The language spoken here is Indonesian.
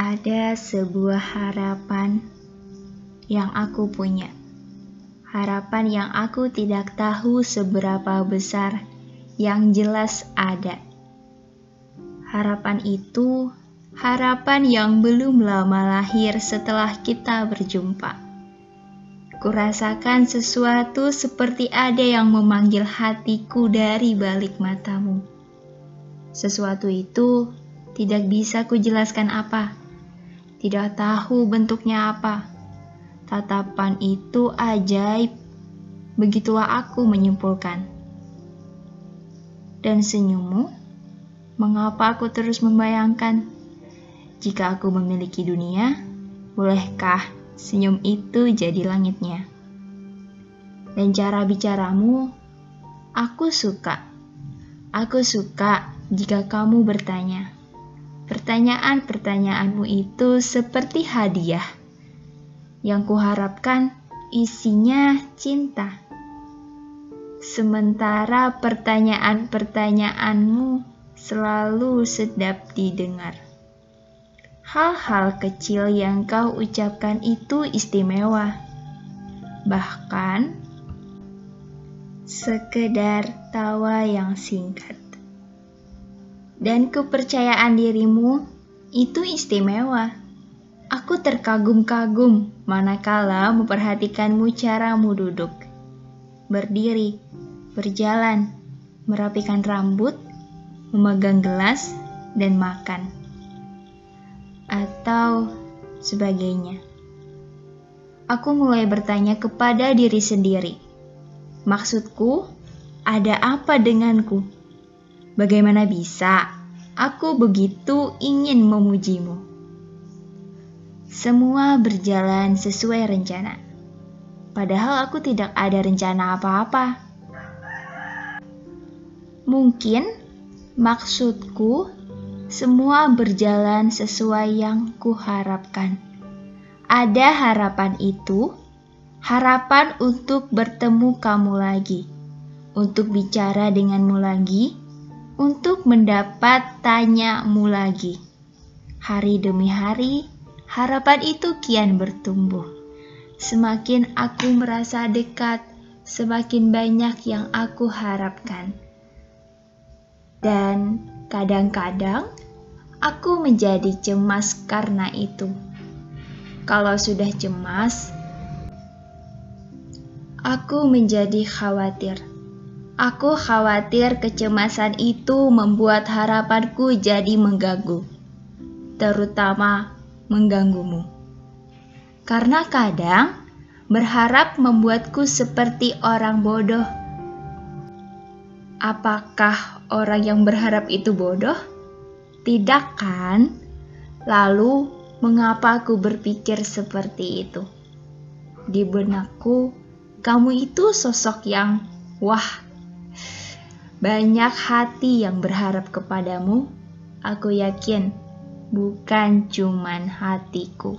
Ada sebuah harapan yang aku punya. Harapan yang aku tidak tahu seberapa besar, yang jelas ada. Harapan itu harapan yang belum lama lahir setelah kita berjumpa. Kurasakan sesuatu seperti ada yang memanggil hatiku dari balik matamu. Sesuatu itu tidak bisa kujelaskan apa tidak tahu bentuknya apa. Tatapan itu ajaib, begitulah aku menyimpulkan. Dan senyummu, mengapa aku terus membayangkan, jika aku memiliki dunia, bolehkah senyum itu jadi langitnya? Dan cara bicaramu, aku suka. Aku suka jika kamu bertanya, Pertanyaan-pertanyaanmu itu seperti hadiah yang kuharapkan isinya cinta. Sementara pertanyaan-pertanyaanmu selalu sedap didengar. Hal-hal kecil yang kau ucapkan itu istimewa. Bahkan sekedar tawa yang singkat dan kepercayaan dirimu itu istimewa. Aku terkagum-kagum manakala memperhatikanmu caramu duduk, berdiri, berjalan, merapikan rambut, memegang gelas, dan makan. Atau sebagainya. Aku mulai bertanya kepada diri sendiri. Maksudku, ada apa denganku? Bagaimana bisa aku begitu ingin memujimu? Semua berjalan sesuai rencana. Padahal aku tidak ada rencana apa-apa. Mungkin maksudku semua berjalan sesuai yang kuharapkan. Ada harapan itu, harapan untuk bertemu kamu lagi, untuk bicara denganmu lagi, untuk mendapat tanyamu lagi. Hari demi hari, harapan itu kian bertumbuh. Semakin aku merasa dekat, semakin banyak yang aku harapkan. Dan kadang-kadang aku menjadi cemas karena itu. Kalau sudah cemas, aku menjadi khawatir Aku khawatir kecemasan itu membuat harapanku jadi mengganggu, terutama mengganggumu. Karena kadang berharap membuatku seperti orang bodoh. Apakah orang yang berharap itu bodoh? Tidak kan? Lalu, mengapa aku berpikir seperti itu? Di benakku, kamu itu sosok yang wah banyak hati yang berharap kepadamu, aku yakin bukan cuman hatiku.